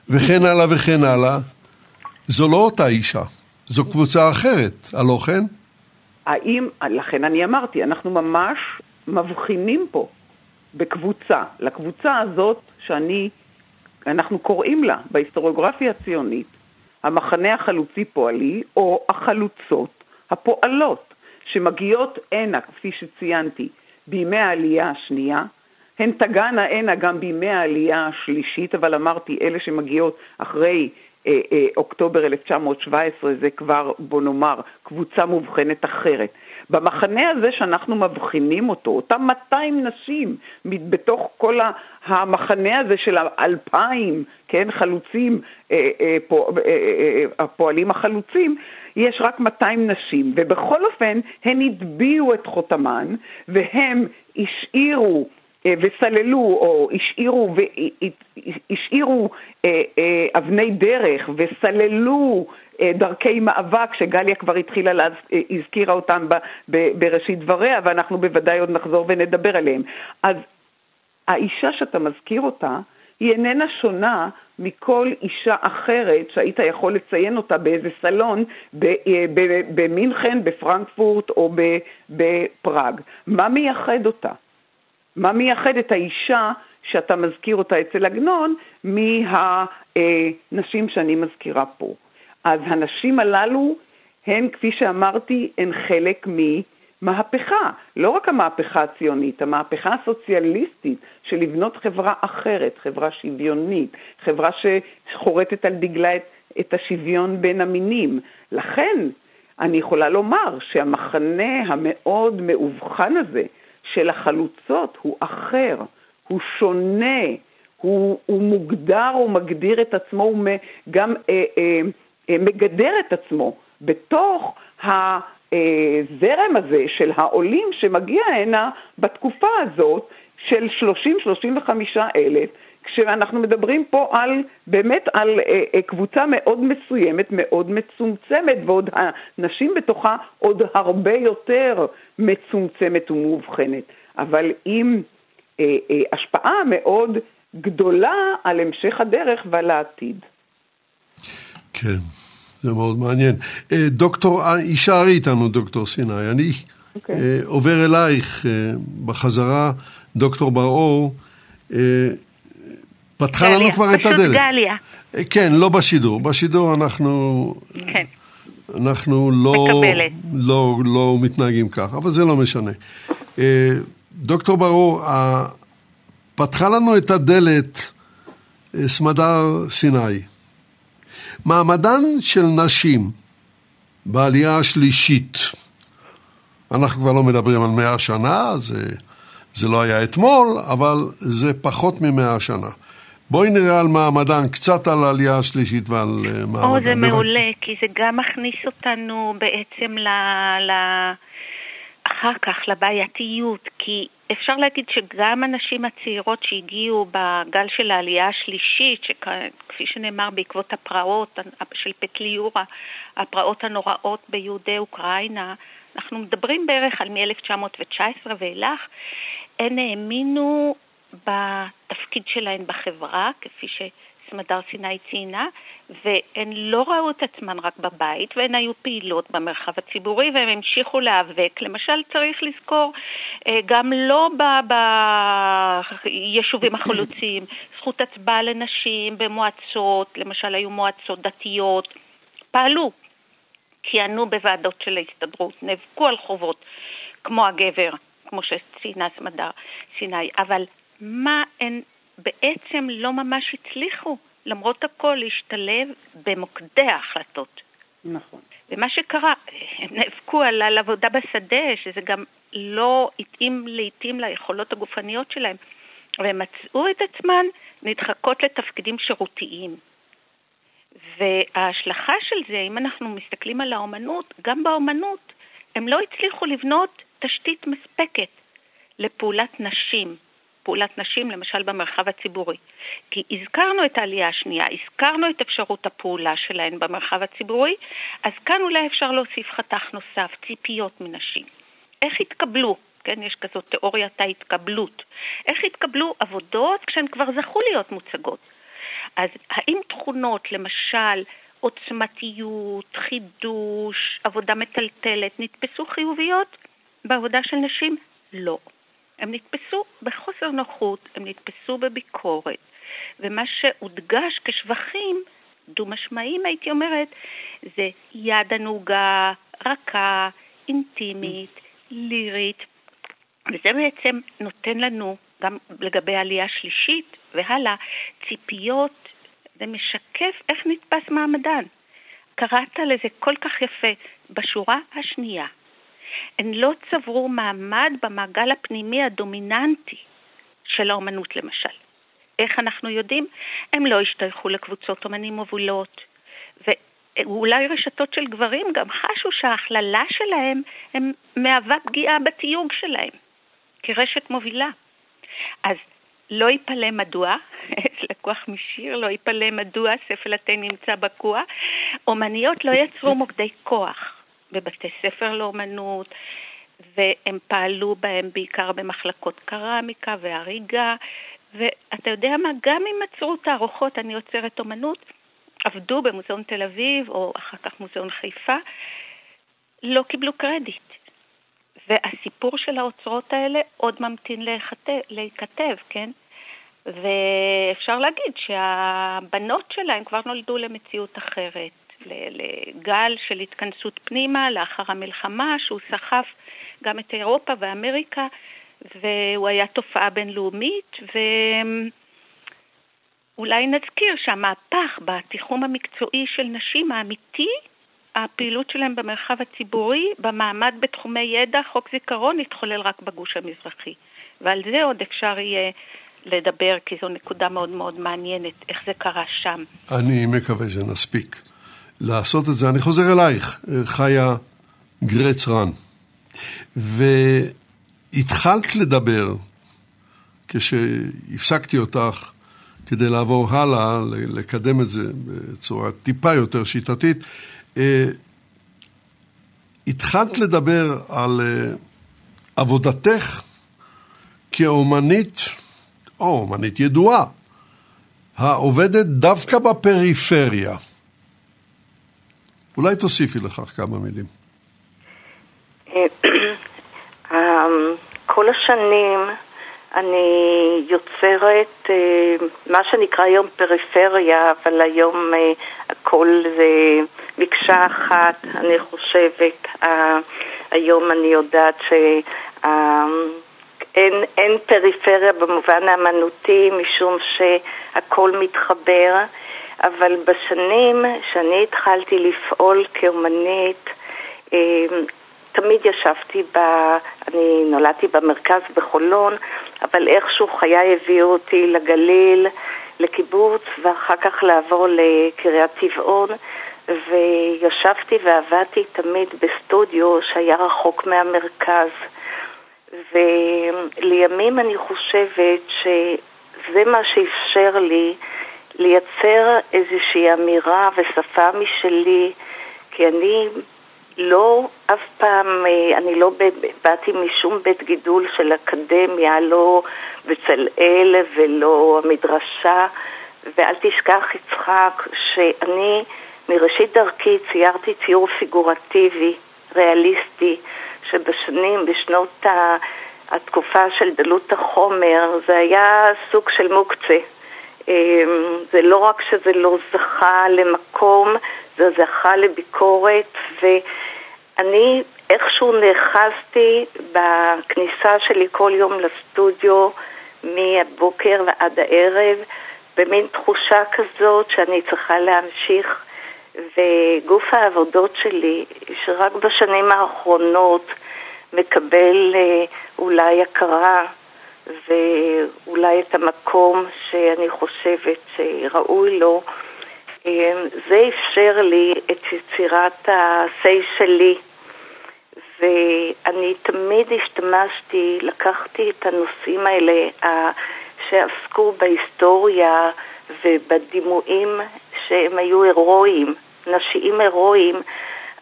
Speaker 3: וכן הלאה וכן הלאה, זו לא אותה אישה, זו קבוצה אחרת, הלא כן?
Speaker 5: האם, לכן אני אמרתי, אנחנו ממש מבחינים פה בקבוצה, לקבוצה הזאת שאני, אנחנו קוראים לה בהיסטוריוגרפיה הציונית, המחנה החלוצי פועלי, או החלוצות הפועלות, שמגיעות הנה, כפי שציינתי, בימי העלייה השנייה, הן תגענה הנה גם בימי העלייה השלישית, אבל אמרתי, אלה שמגיעות אחרי אה, אה, אוקטובר 1917 זה כבר, בוא נאמר, קבוצה מובחנת אחרת. במחנה הזה שאנחנו מבחינים אותו, אותם 200 נשים בתוך כל המחנה הזה של האלפיים, כן, חלוצים, אה, אה, פוע, אה, אה, הפועלים החלוצים, יש רק 200 נשים, ובכל אופן הן הטביעו את חותמן והם השאירו אה, וסללו או השאירו, השאירו אה, אה, אבני דרך וסללו דרכי מאבק שגליה כבר התחילה, לה, הזכירה אותם בראשית דבריה ואנחנו בוודאי עוד נחזור ונדבר עליהם. אז האישה שאתה מזכיר אותה היא איננה שונה מכל אישה אחרת שהיית יכול לציין אותה באיזה סלון במינכן, בפרנקפורט או בפראג. מה מייחד אותה? מה מייחד את האישה שאתה מזכיר אותה אצל עגנון מהנשים שאני מזכירה פה. אז הנשים הללו הן, כפי שאמרתי, הן חלק ממהפכה, לא רק המהפכה הציונית, המהפכה הסוציאליסטית של לבנות חברה אחרת, חברה שוויונית, חברה שחורטת על דגלה את, את השוויון בין המינים. לכן, אני יכולה לומר שהמחנה המאוד מאובחן הזה של החלוצות הוא אחר, הוא שונה, הוא, הוא מוגדר, הוא מגדיר את עצמו, הוא גם אה, אה, אה, מגדר את עצמו. בתוך הזרם הזה של העולים שמגיע הנה בתקופה הזאת של 30-35 אלף, כשאנחנו מדברים פה על, באמת על אה, אה, קבוצה מאוד מסוימת, מאוד מצומצמת, ועוד הנשים בתוכה עוד הרבה יותר מצומצמת ומאובחנת, אבל עם אה, אה, השפעה מאוד גדולה על המשך הדרך ועל העתיד.
Speaker 3: כן, זה מאוד מעניין. אה, דוקטור, יישארי איתנו, דוקטור סיני. אני okay. אוקיי. עובר אלייך בחזרה, דוקטור בר-אור. פתחה לנו כבר את הדלת. פשוט
Speaker 6: גליה.
Speaker 3: כן, לא בשידור. בשידור אנחנו...
Speaker 6: כן.
Speaker 3: אנחנו לא, לא, לא מתנהגים כך, אבל זה לא משנה. דוקטור ברור, פתחה לנו את הדלת אה, סמדר סיני. מעמדן של נשים בעלייה השלישית, אנחנו כבר לא מדברים על מאה שנה, זה, זה לא היה אתמול, אבל זה פחות ממאה שנה. בואי נראה על מעמדן, קצת על העלייה השלישית ועל אה, מעמדן.
Speaker 6: או, זה מעולה, כי זה גם מכניס אותנו בעצם ל... ל... אחר כך לבעייתיות, כי אפשר להגיד שגם הנשים הצעירות שהגיעו בגל של העלייה השלישית, שכפי שנאמר בעקבות הפרעות של פטליורה, הפרעות הנוראות ביהודי אוקראינה, אנחנו מדברים בערך על מ-1919 ואילך, הן האמינו בתפקיד שלהן בחברה, כפי שסמדר סיני ציינה, והן לא ראו את עצמן רק בבית, והן היו פעילות במרחב הציבורי, והן המשיכו להיאבק. למשל, צריך לזכור, אה, גם לא ביישובים החלוצים, <coughs> זכות הצבעה לנשים במועצות, למשל היו מועצות דתיות, פעלו, כיהנו בוועדות של ההסתדרות, נאבקו על חובות, כמו הגבר, כמו שציינה סמדר סיני, אבל מה הן בעצם לא ממש הצליחו למרות הכל להשתלב במוקדי ההחלטות.
Speaker 5: נכון.
Speaker 6: ומה שקרה, הם נאבקו על, על עבודה בשדה, שזה גם לא התאים לעיתים ליכולות הגופניות שלהם, והם מצאו את עצמן נדחקות לתפקידים שירותיים. וההשלכה של זה, אם אנחנו מסתכלים על האומנות, גם באומנות הם לא הצליחו לבנות תשתית מספקת לפעולת נשים. פעולת נשים, למשל במרחב הציבורי. כי הזכרנו את העלייה השנייה, הזכרנו את אפשרות הפעולה שלהן במרחב הציבורי, אז כאן אולי אפשר להוסיף חתך נוסף, ציפיות מנשים. איך התקבלו? כן, יש כזאת תיאוריית ההתקבלות. איך התקבלו עבודות כשהן כבר זכו להיות מוצגות? אז האם תכונות, למשל, עוצמתיות, חידוש, עבודה מטלטלת, נתפסו חיוביות בעבודה של נשים? לא. הם נתפסו בחוסר נוחות, הם נתפסו בביקורת, ומה שהודגש כשבחים, דו-משמעיים הייתי אומרת, זה יד ענוגה, רכה, אינטימית, לירית, וזה בעצם נותן לנו, גם לגבי העלייה השלישית והלאה, ציפיות, זה משקף איך נתפס מעמדן. קראת לזה כל כך יפה בשורה השנייה. הן לא צברו מעמד במעגל הפנימי הדומיננטי של האומנות למשל. איך אנחנו יודעים? הם לא השתייכו לקבוצות אומנים מובילות, ואולי רשתות של גברים גם חשו שההכללה שלהם הם מהווה פגיעה בתיוג שלהם כרשת מובילה. אז לא יפלא מדוע, <laughs> לקוח משיר, לא יפלא מדוע ספל התה נמצא בקוע, אומניות לא יצרו מוקדי כוח. בבתי ספר לאומנות, והם פעלו בהם בעיקר במחלקות קרמיקה והריגה, ואתה יודע מה, גם אם עצרו תערוכות, אני יוצרת אומנות, עבדו במוזיאון תל אביב, או אחר כך מוזיאון חיפה, לא קיבלו קרדיט. והסיפור של האוצרות האלה עוד ממתין להיכתב, כן? ואפשר להגיד שהבנות שלהם כבר נולדו למציאות אחרת, לגל של התכנסות פנימה לאחר המלחמה, שהוא סחף גם את אירופה ואמריקה, והוא היה תופעה בינלאומית, ואולי נזכיר שהמהפך בתיחום המקצועי של נשים האמיתי, הפעילות שלהם במרחב הציבורי, במעמד בתחומי ידע, חוק זיכרון, התחולל רק בגוש המזרחי. ועל זה עוד אפשר יהיה לדבר, כי זו נקודה מאוד מאוד מעניינת, איך זה קרה שם.
Speaker 3: אני מקווה שנספיק לעשות את זה. אני חוזר אלייך, חיה גרץ רן. והתחלת לדבר, כשהפסקתי אותך כדי לעבור הלאה, לקדם את זה בצורה טיפה יותר שיטתית, אה, התחלת לדבר על אה, עבודתך כאומנית, או אומנית ידועה, העובדת דווקא בפריפריה. אולי תוסיפי לכך כמה מילים.
Speaker 4: אמ, כל השנים אני יוצרת אה, מה שנקרא היום פריפריה, אבל היום אה, הכל זה מקשה אחת, אני חושבת. היום אני יודעת שאין אין פריפריה במובן האמנותי, משום שהכל מתחבר, אבל בשנים שאני התחלתי לפעול כאומנית, אה, תמיד ישבתי ב... אני נולדתי במרכז בחולון, אבל איכשהו חיי הביאו אותי לגליל, לקיבוץ, ואחר כך לעבור לקריית טבעון, וישבתי ועבדתי תמיד בסטודיו שהיה רחוק מהמרכז. ולימים אני חושבת שזה מה שאפשר לי לייצר איזושהי אמירה ושפה משלי, כי אני לא, אף פעם, אה, אני לא באתי משום בית גידול של אקדמיה, לא בצלאל ולא המדרשה, ואל תשכח, יצחק, שאני מראשית דרכי ציירתי ציור פיגורטיבי, ריאליסטי, שבשנים, בשנות התקופה של דלות החומר, זה היה סוג של מוקצה. אה, זה לא רק שזה לא זכה למקום, זה זכה לביקורת, ואני איכשהו נאחזתי בכניסה שלי כל יום לסטודיו מהבוקר ועד הערב, במין תחושה כזאת שאני צריכה להמשיך, וגוף העבודות שלי, שרק בשנים האחרונות מקבל אה, אולי הכרה ואולי את המקום שאני חושבת שראוי לו, אמ, זה אפשר לי את יצירת ה-say שלי, ואני תמיד השתמשתי, לקחתי את הנושאים האלה שעסקו בהיסטוריה ובדימויים שהם היו הירואיים, נשיים הירואיים,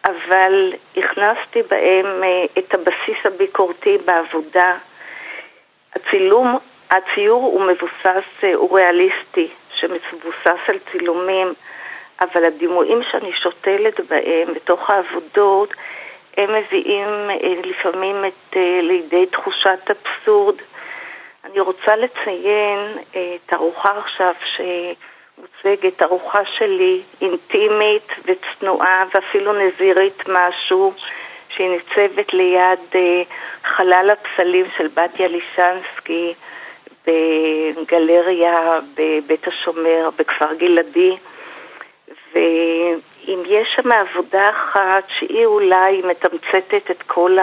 Speaker 4: אבל הכנסתי בהם אה, את הבסיס הביקורתי בעבודה. הצילום, הציור הוא מבוסס, אה, הוא ריאליסטי, שמבוסס על צילומים. אבל הדימויים שאני שותלת בהם בתוך העבודות, הם מביאים אה, לפעמים את, אה, לידי תחושת אבסורד. אני רוצה לציין תערוכה עכשיו שמוצגת, תערוכה שלי אינטימית וצנועה ואפילו נזירית משהו, שהיא ניצבת ליד חלל הפסלים של בתיה לישנסקי בגלריה בבית השומר בכפר גלעדי. ואם יש שם עבודה אחת שהיא אולי מתמצתת את כל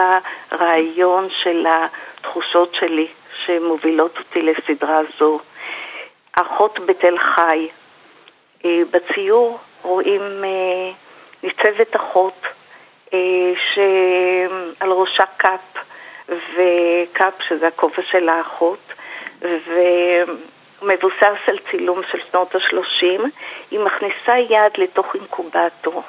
Speaker 4: הרעיון של התחושות שלי שמובילות אותי לסדרה זו, אחות בתל חי. אה, בציור רואים אה, ניצבת אחות אה, שעל ראשה קאפ, וקאפ שזה הכובע של האחות, ו... מבוסס על צילום של שנות ה-30, היא מכניסה יד לתוך אינקובטור.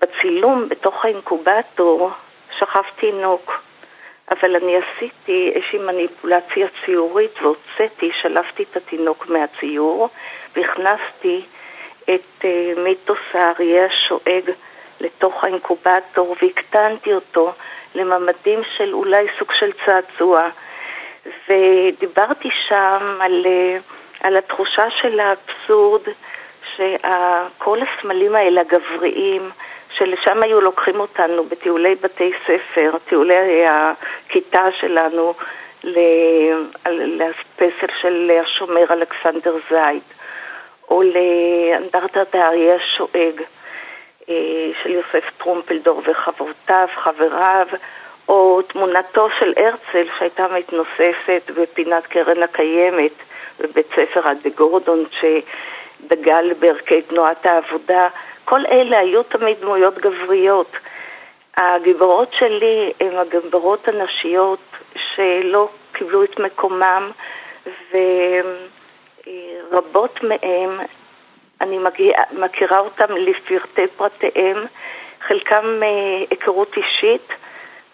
Speaker 4: בצילום, בתוך האינקובטור, שכב תינוק, אבל אני עשיתי איזושהי מניפולציה ציורית והוצאתי, שלפתי את התינוק מהציור והכנסתי את uh, מיתוס האריה השואג האינקובטור והקטנתי אותו לממדים של אולי סוג של צעצוע. ודיברתי שם על, אה, על התחושה של האבסורד, שכל הסמלים האלה הגבריים, שלשם היו לוקחים אותנו בטיולי בתי ספר, טיולי הכיתה שלנו, לפסל של השומר אלכסנדר זייד, או לאנדרטת האריה השואג של יוסף טרומפלדור וחברותיו, חבריו, או תמונתו של הרצל שהייתה מתנוססת בפינת קרן הקיימת בבית ספר עד בגורדון שדגל בערכי תנועת העבודה. כל אלה היו תמיד דמויות גבריות. הגיבורות שלי הן הגיבורות הנשיות שלא קיבלו את מקומם ורבות מהן, אני מגיע, מכירה אותם לפרטי פרטיהם, חלקם אה, היכרות אישית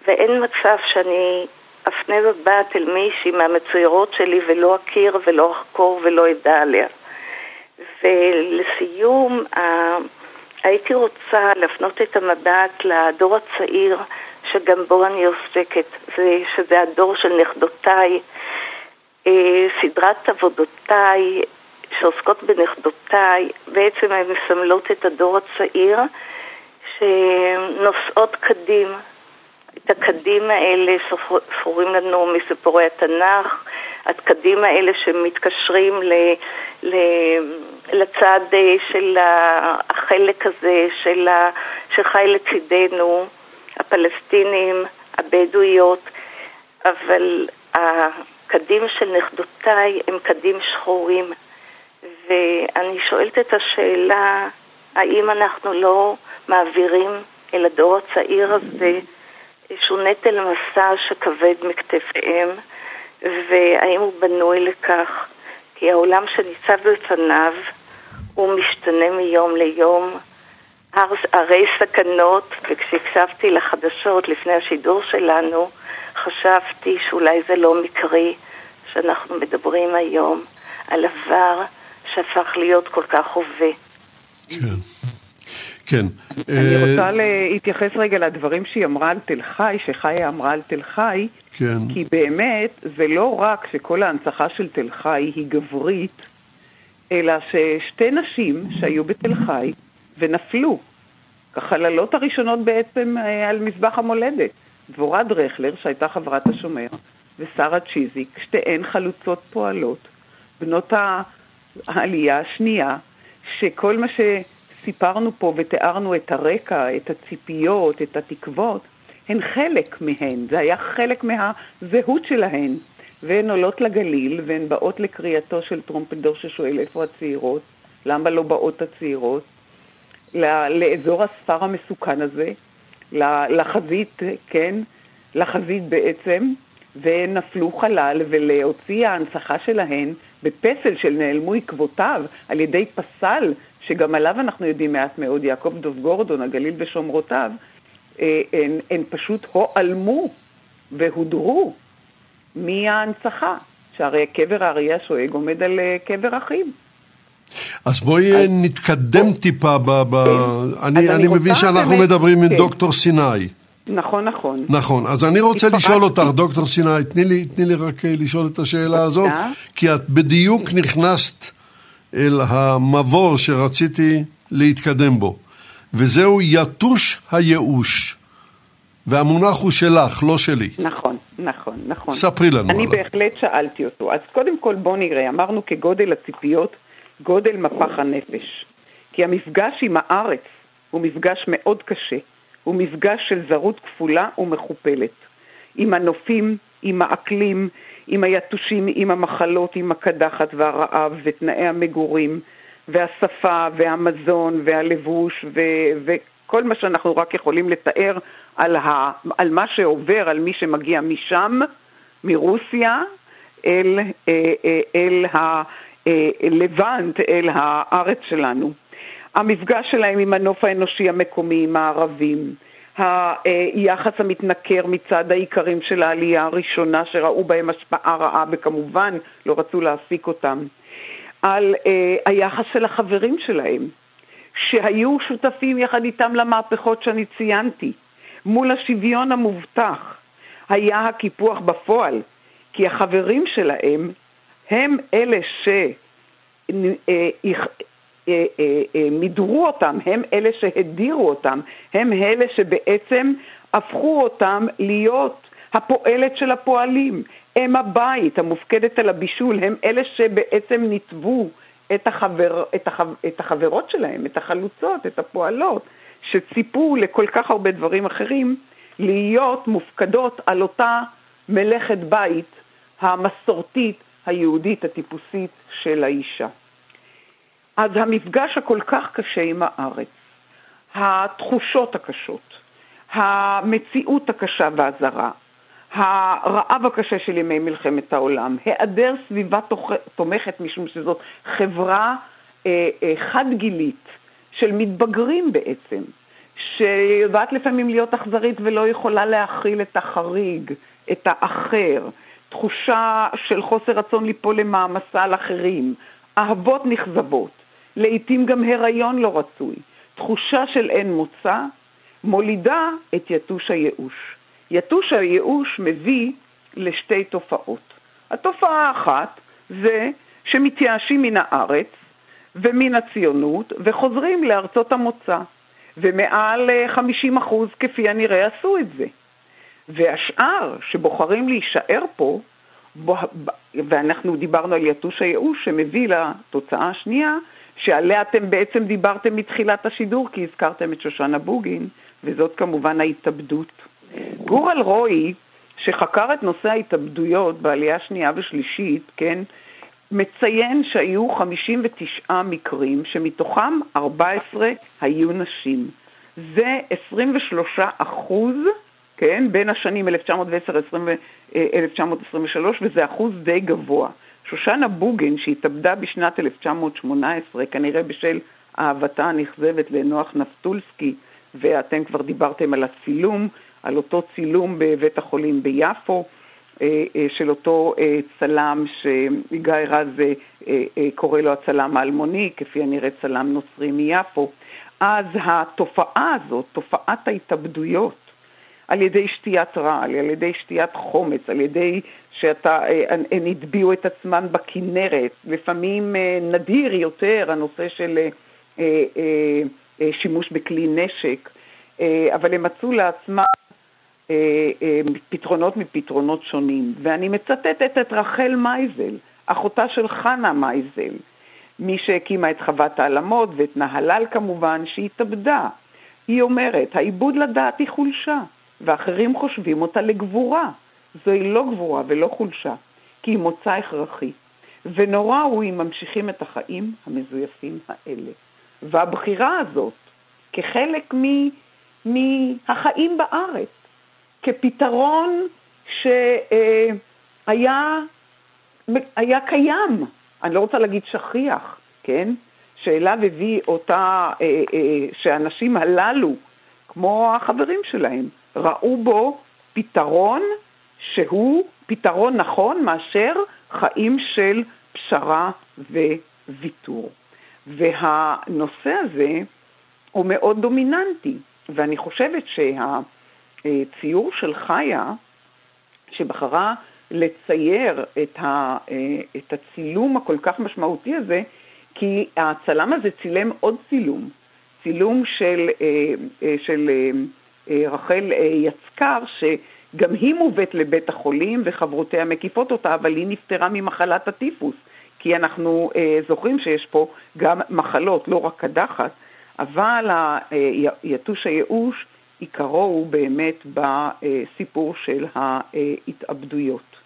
Speaker 4: ואין מצב שאני אפנה מבט אל מישהי מהמצוירות שלי ולא אכיר ולא אחקור ולא אדע עליה. ולסיום, הייתי רוצה להפנות את המבט לדור הצעיר שגם בו אני עוסקת, זה, שזה הדור של נכדותיי, אה, סדרת עבודותיי שעוסקות בנכדותיי, בעצם הן מסמלות את הדור הצעיר שנוסעות קדים, את הקדים האלה ספורים לנו מסיפורי התנ"ך, הקדים האלה שמתקשרים ל, ל, לצד אה, של החלק הזה של ה, שחי לצידנו, הפלסטינים, הבדואיות, אבל הקדים של נכדותיי הם קדים שחורים, ואני שואלת את השאלה, האם אנחנו לא מעבירים אל הדור הצעיר הזה איזשהו נטל מסע שכבד מכתפיהם, והאם הוא בנוי לכך? כי העולם שניצב בפניו הוא משתנה מיום ליום, הרי סכנות, וכשהקשבתי לחדשות לפני השידור שלנו, חשבתי שאולי זה לא מקרי שאנחנו מדברים היום על עבר שהפך להיות כל כך הווה.
Speaker 3: כן. כן.
Speaker 5: אני אה, רוצה להתייחס רגע לדברים שהיא אמרה על תל חי, שחיה אמרה על תל חי,
Speaker 3: כן.
Speaker 5: כי באמת זה לא רק שכל ההנצחה של תל חי היא גברית, אלא ששתי נשים שהיו בתל חי ונפלו, כחללות הראשונות בעצם אה, על מזבח המולדת, דבורה דרכלר, שהייתה חברת השומר, ושרה צ'יזיק, שתיהן חלוצות פועלות, בנות העלייה השנייה, שכל מה ש... סיפרנו פה ותיארנו את הרקע, את הציפיות, את התקוות, הן חלק מהן, זה היה חלק מהזהות שלהן. והן עולות לגליל והן באות לקריאתו של טרומפלדור ששואל איפה הצעירות, למה לא באות הצעירות, לאזור הספר המסוכן הזה, לחזית, כן, לחזית בעצם, ונפלו חלל ולהוציא ההנצחה שלהן בפסל של נעלמו עקבותיו על ידי פסל שגם עליו אנחנו יודעים מעט מאוד, יעקב דוב גורדון, הגליל ושומרותיו, אה, הן, הן פשוט הועלמו והודרו מההנצחה, שהרי קבר האריה השואג עומד על אה, קבר אחיו.
Speaker 3: אז בואי אז... נתקדם. טיפה, ב, ב... כן. אני, אני, אני מבין שאנחנו באמת... מדברים עם כן. דוקטור סיני.
Speaker 5: נכון, נכון.
Speaker 3: נכון, אז אני רוצה לשאול אותך, דוקטור סיני, תני לי, תני לי רק אה, לשאול את השאלה הזאת, כי את בדיוק נכנסת אל המבוא שרציתי להתקדם בו, וזהו יתוש הייאוש. והמונח הוא שלך, לא שלי.
Speaker 5: נכון, נכון, נכון.
Speaker 3: ספרי לנו
Speaker 5: אני עליו. בהחלט שאלתי אותו. אז קודם כל בוא נראה, אמרנו כגודל הציפיות, גודל מפח הנפש. כי המפגש עם הארץ הוא מפגש מאוד קשה. הוא מפגש של זרות כפולה ומכופלת. עם הנופים, עם האקלים, עם היתושים, עם המחלות, עם הקדחת והרעב ותנאי המגורים והשפה והמזון והלבוש ו- וכל מה שאנחנו רק יכולים לתאר על, ה- על מה שעובר על מי שמגיע משם, מרוסיה, אל, אה, אה, אל הלבנט, אל הארץ שלנו. המפגש שלהם עם הנוף האנושי המקומי, עם הערבים, היחס המתנכר מצד האיכרים של העלייה הראשונה שראו בהם השפעה רעה וכמובן לא רצו להעסיק אותם, על אה, היחס של החברים שלהם, שהיו שותפים יחד איתם למהפכות שאני ציינתי, מול השוויון המובטח. היה הקיפוח בפועל, כי החברים שלהם הם אלה שמידרו אותם, הם אלה שהדירו אותם, הם אלה שבעצם הפכו אותם להיות הפועלת של הפועלים. אם הבית המופקדת על הבישול, הם אלה שבעצם ניתבו את, החבר, את, החב, את החברות שלהם, את החלוצות, את הפועלות, שציפו לכל כך הרבה דברים אחרים, להיות מופקדות על אותה מלאכת בית המסורתית, היהודית, הטיפוסית של האישה. אז המפגש הכל כך קשה עם הארץ, התחושות הקשות, המציאות הקשה והזרה, הרעב הקשה של ימי מלחמת העולם, היעדר סביבה תומכת משום שזאת חברה אה, אה, חד-גילית של מתבגרים בעצם, שיודעת לפעמים להיות אכזרית ולא יכולה להכיל את החריג, את האחר, תחושה של חוסר רצון ליפול למעמסה על אחרים, אהבות נכזבות, לעתים גם הריון לא רצוי, תחושה של אין מוצא, מולידה את יתוש הייאוש. יתוש הייאוש מביא לשתי תופעות. התופעה האחת זה שמתייאשים מן הארץ ומן הציונות וחוזרים לארצות המוצא, ומעל 50 אחוז כפי הנראה עשו את זה. והשאר שבוחרים להישאר פה, ואנחנו דיברנו על יתוש הייאוש שמביא לתוצאה השנייה, שעליה אתם בעצם דיברתם מתחילת השידור, כי הזכרתם את שושנה בוגין, וזאת כמובן ההתאבדות. גור אלרועי, שחקר את נושא ההתאבדויות בעלייה שנייה ושלישית, כן, מציין שהיו 59 מקרים, שמתוכם 14 היו נשים. זה 23 אחוז, כן, בין השנים 1910-1923, וזה אחוז די גבוה. שושנה בוגן, שהתאבדה בשנת 1918, כנראה בשל אהבתה הנכזבת לנוח נפטולסקי, ואתם כבר דיברתם על הצילום, על אותו צילום בבית החולים ביפו, אה, אה, של אותו אה, צלם שגיא רז קורא לו הצלם האלמוני, כפי הנראה צלם נוצרי מיפו. אז התופעה הזאת, תופעת ההתאבדויות, על ידי שתיית רעל, על ידי שתיית חומץ, על ידי שהן הטביעו את עצמן בכנרת, לפעמים נדיר יותר הנושא של שימוש בכלי נשק, אבל הם מצאו לעצמם אה, אה, פתרונות מפתרונות שונים. ואני מצטטת את רחל מייזל, אחותה של חנה מייזל, מי שהקימה את חוות העלמות ואת נהלל כמובן, שהתאבדה. היא אומרת, העיבוד לדעת היא חולשה, ואחרים חושבים אותה לגבורה. זוהי לא גבורה ולא חולשה, כי היא מוצא הכרחי. ונורא הוא אם ממשיכים את החיים המזויפים האלה. והבחירה הזאת, כחלק מהחיים בארץ, כפתרון שהיה היה קיים, אני לא רוצה להגיד שכיח, כן? שאליו הביא אותה, אה, אה, שהאנשים הללו, כמו החברים שלהם, ראו בו פתרון שהוא פתרון נכון מאשר חיים של פשרה וויתור. והנושא הזה הוא מאוד דומיננטי, ואני חושבת שה... ציור של חיה, שבחרה לצייר את, ה, את הצילום הכל כך משמעותי הזה, כי הצלם הזה צילם עוד צילום, צילום של, אה, אה, של אה, רחל יצקר, שגם היא מובאת לבית החולים וחברותיה מקיפות אותה, אבל היא נפטרה ממחלת הטיפוס, כי אנחנו זוכרים שיש פה גם מחלות, לא רק קדחת, אבל יתוש הייאוש עיקרו הוא באמת בסיפור של ההתאבדויות.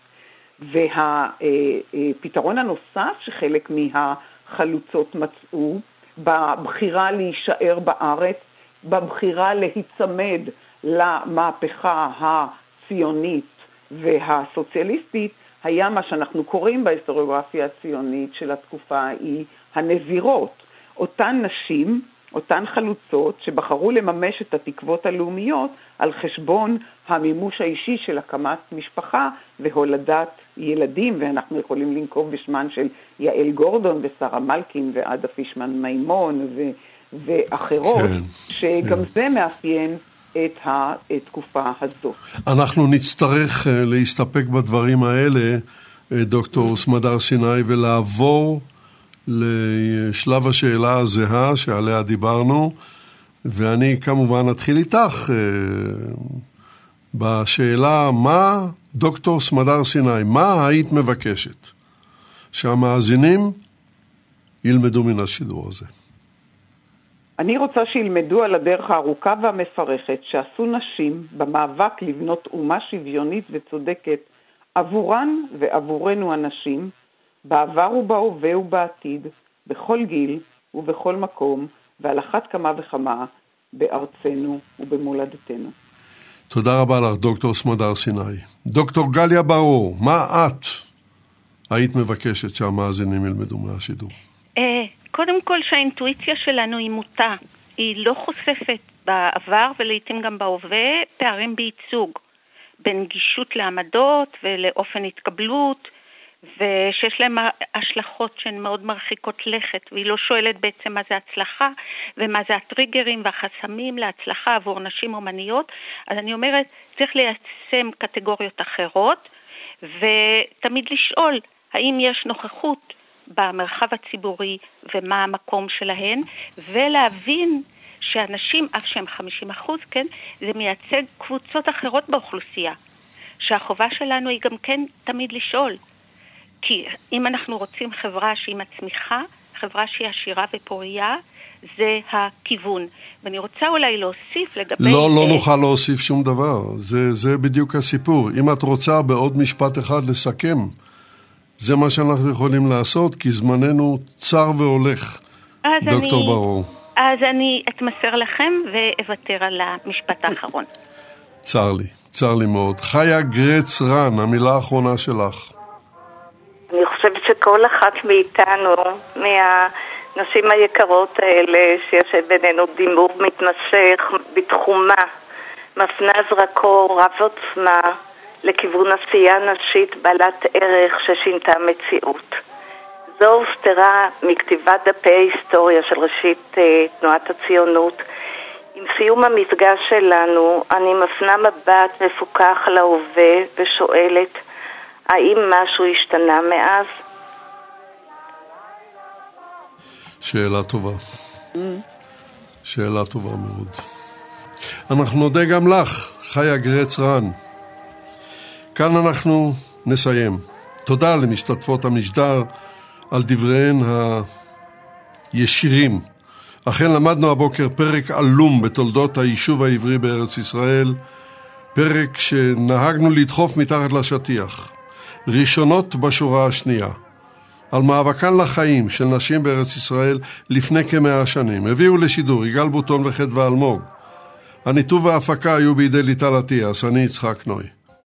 Speaker 5: והפתרון הנוסף שחלק מהחלוצות מצאו, בבחירה להישאר בארץ, בבחירה להיצמד למהפכה הציונית והסוציאליסטית, היה מה שאנחנו קוראים בהיסטוריוגרפיה הציונית של התקופה ההיא הנזירות. אותן נשים אותן חלוצות שבחרו לממש את התקוות הלאומיות על חשבון המימוש האישי של הקמת משפחה והולדת ילדים, ואנחנו יכולים לנקוב בשמן של יעל גורדון ושרה מלקין ועדה פישמן מימון ו- ואחרות, כן, שגם כן. זה מאפיין את התקופה הזו.
Speaker 3: אנחנו נצטרך אה, להסתפק בדברים האלה, אה, דוקטור סמדר סיני, ולעבור לשלב השאלה הזהה שעליה דיברנו, ואני כמובן אתחיל איתך בשאלה מה, דוקטור סמדר סיני, מה היית מבקשת שהמאזינים ילמדו מן השידור הזה?
Speaker 5: אני רוצה שילמדו על הדרך הארוכה והמפרכת שעשו נשים במאבק לבנות אומה שוויונית וצודקת עבורן ועבורנו הנשים, בעבר ובהווה ובעתיד, בכל גיל ובכל מקום, ועל אחת כמה וכמה בארצנו ובמולדתנו.
Speaker 3: תודה רבה לך, דוקטור סמדר סיני. דוקטור גליה ברור, מה את היית מבקשת שהמאזינים ילמדו מהשידור?
Speaker 6: קודם כל שהאינטואיציה שלנו היא מוטה. היא לא חושפת בעבר ולעיתים גם בהווה פערים בייצוג. בין גישות לעמדות ולאופן התקבלות, ושיש להם השלכות שהן מאוד מרחיקות לכת, והיא לא שואלת בעצם מה זה הצלחה ומה זה הטריגרים והחסמים להצלחה עבור נשים אומניות, אז אני אומרת, צריך ליישם קטגוריות אחרות, ותמיד לשאול האם יש נוכחות במרחב הציבורי ומה המקום שלהן, ולהבין שאנשים, אף שהם 50 אחוז, כן, זה מייצג קבוצות אחרות באוכלוסייה. שהחובה שלנו היא גם כן תמיד לשאול, כי אם אנחנו רוצים חברה שהיא מצמיחה, חברה שהיא עשירה ופורייה, זה הכיוון. ואני רוצה אולי להוסיף לגבי...
Speaker 3: לא, לא נוכל להוסיף שום דבר. זה, זה בדיוק הסיפור. אם את רוצה בעוד משפט אחד לסכם, זה מה שאנחנו יכולים לעשות, כי זמננו צר והולך, דוקטור
Speaker 6: אני,
Speaker 3: ברור.
Speaker 6: אז אני אתמסר לכם ואוותר על המשפט האחרון.
Speaker 3: צר לי, צר לי מאוד. חיה גרץ רן, המילה האחרונה שלך.
Speaker 4: אני חושבת שכל אחת מאיתנו, מהנשים היקרות האלה, שיש בינינו דימור מתמשך בתחומה, מפנה זרקור רב עוצמה לכיוון עשייה נשית בעלת ערך ששינתה מציאות. זו הוסתרה מכתיבת דפי ההיסטוריה של ראשית אה, תנועת הציונות. עם סיום המפגש שלנו, אני מפנה מבט מפוקח על ההווה ושואלת, האם משהו השתנה מאז?
Speaker 3: שאלה טובה. שאלה טובה מאוד. אנחנו נודה גם לך, חיה גרץ רן. כאן אנחנו נסיים. תודה למשתתפות המשדר על דבריהן הישירים. אכן למדנו הבוקר פרק עלום בתולדות היישוב העברי בארץ ישראל, פרק שנהגנו לדחוף מתחת לשטיח. ראשונות בשורה השנייה. על מאבקן לחיים של נשים בארץ ישראל לפני כמאה שנים. הביאו לשידור יגאל בוטון וחדווה אלמוג. הניתוב וההפקה היו בידי ליטל אטיאס, אני יצחק נוי.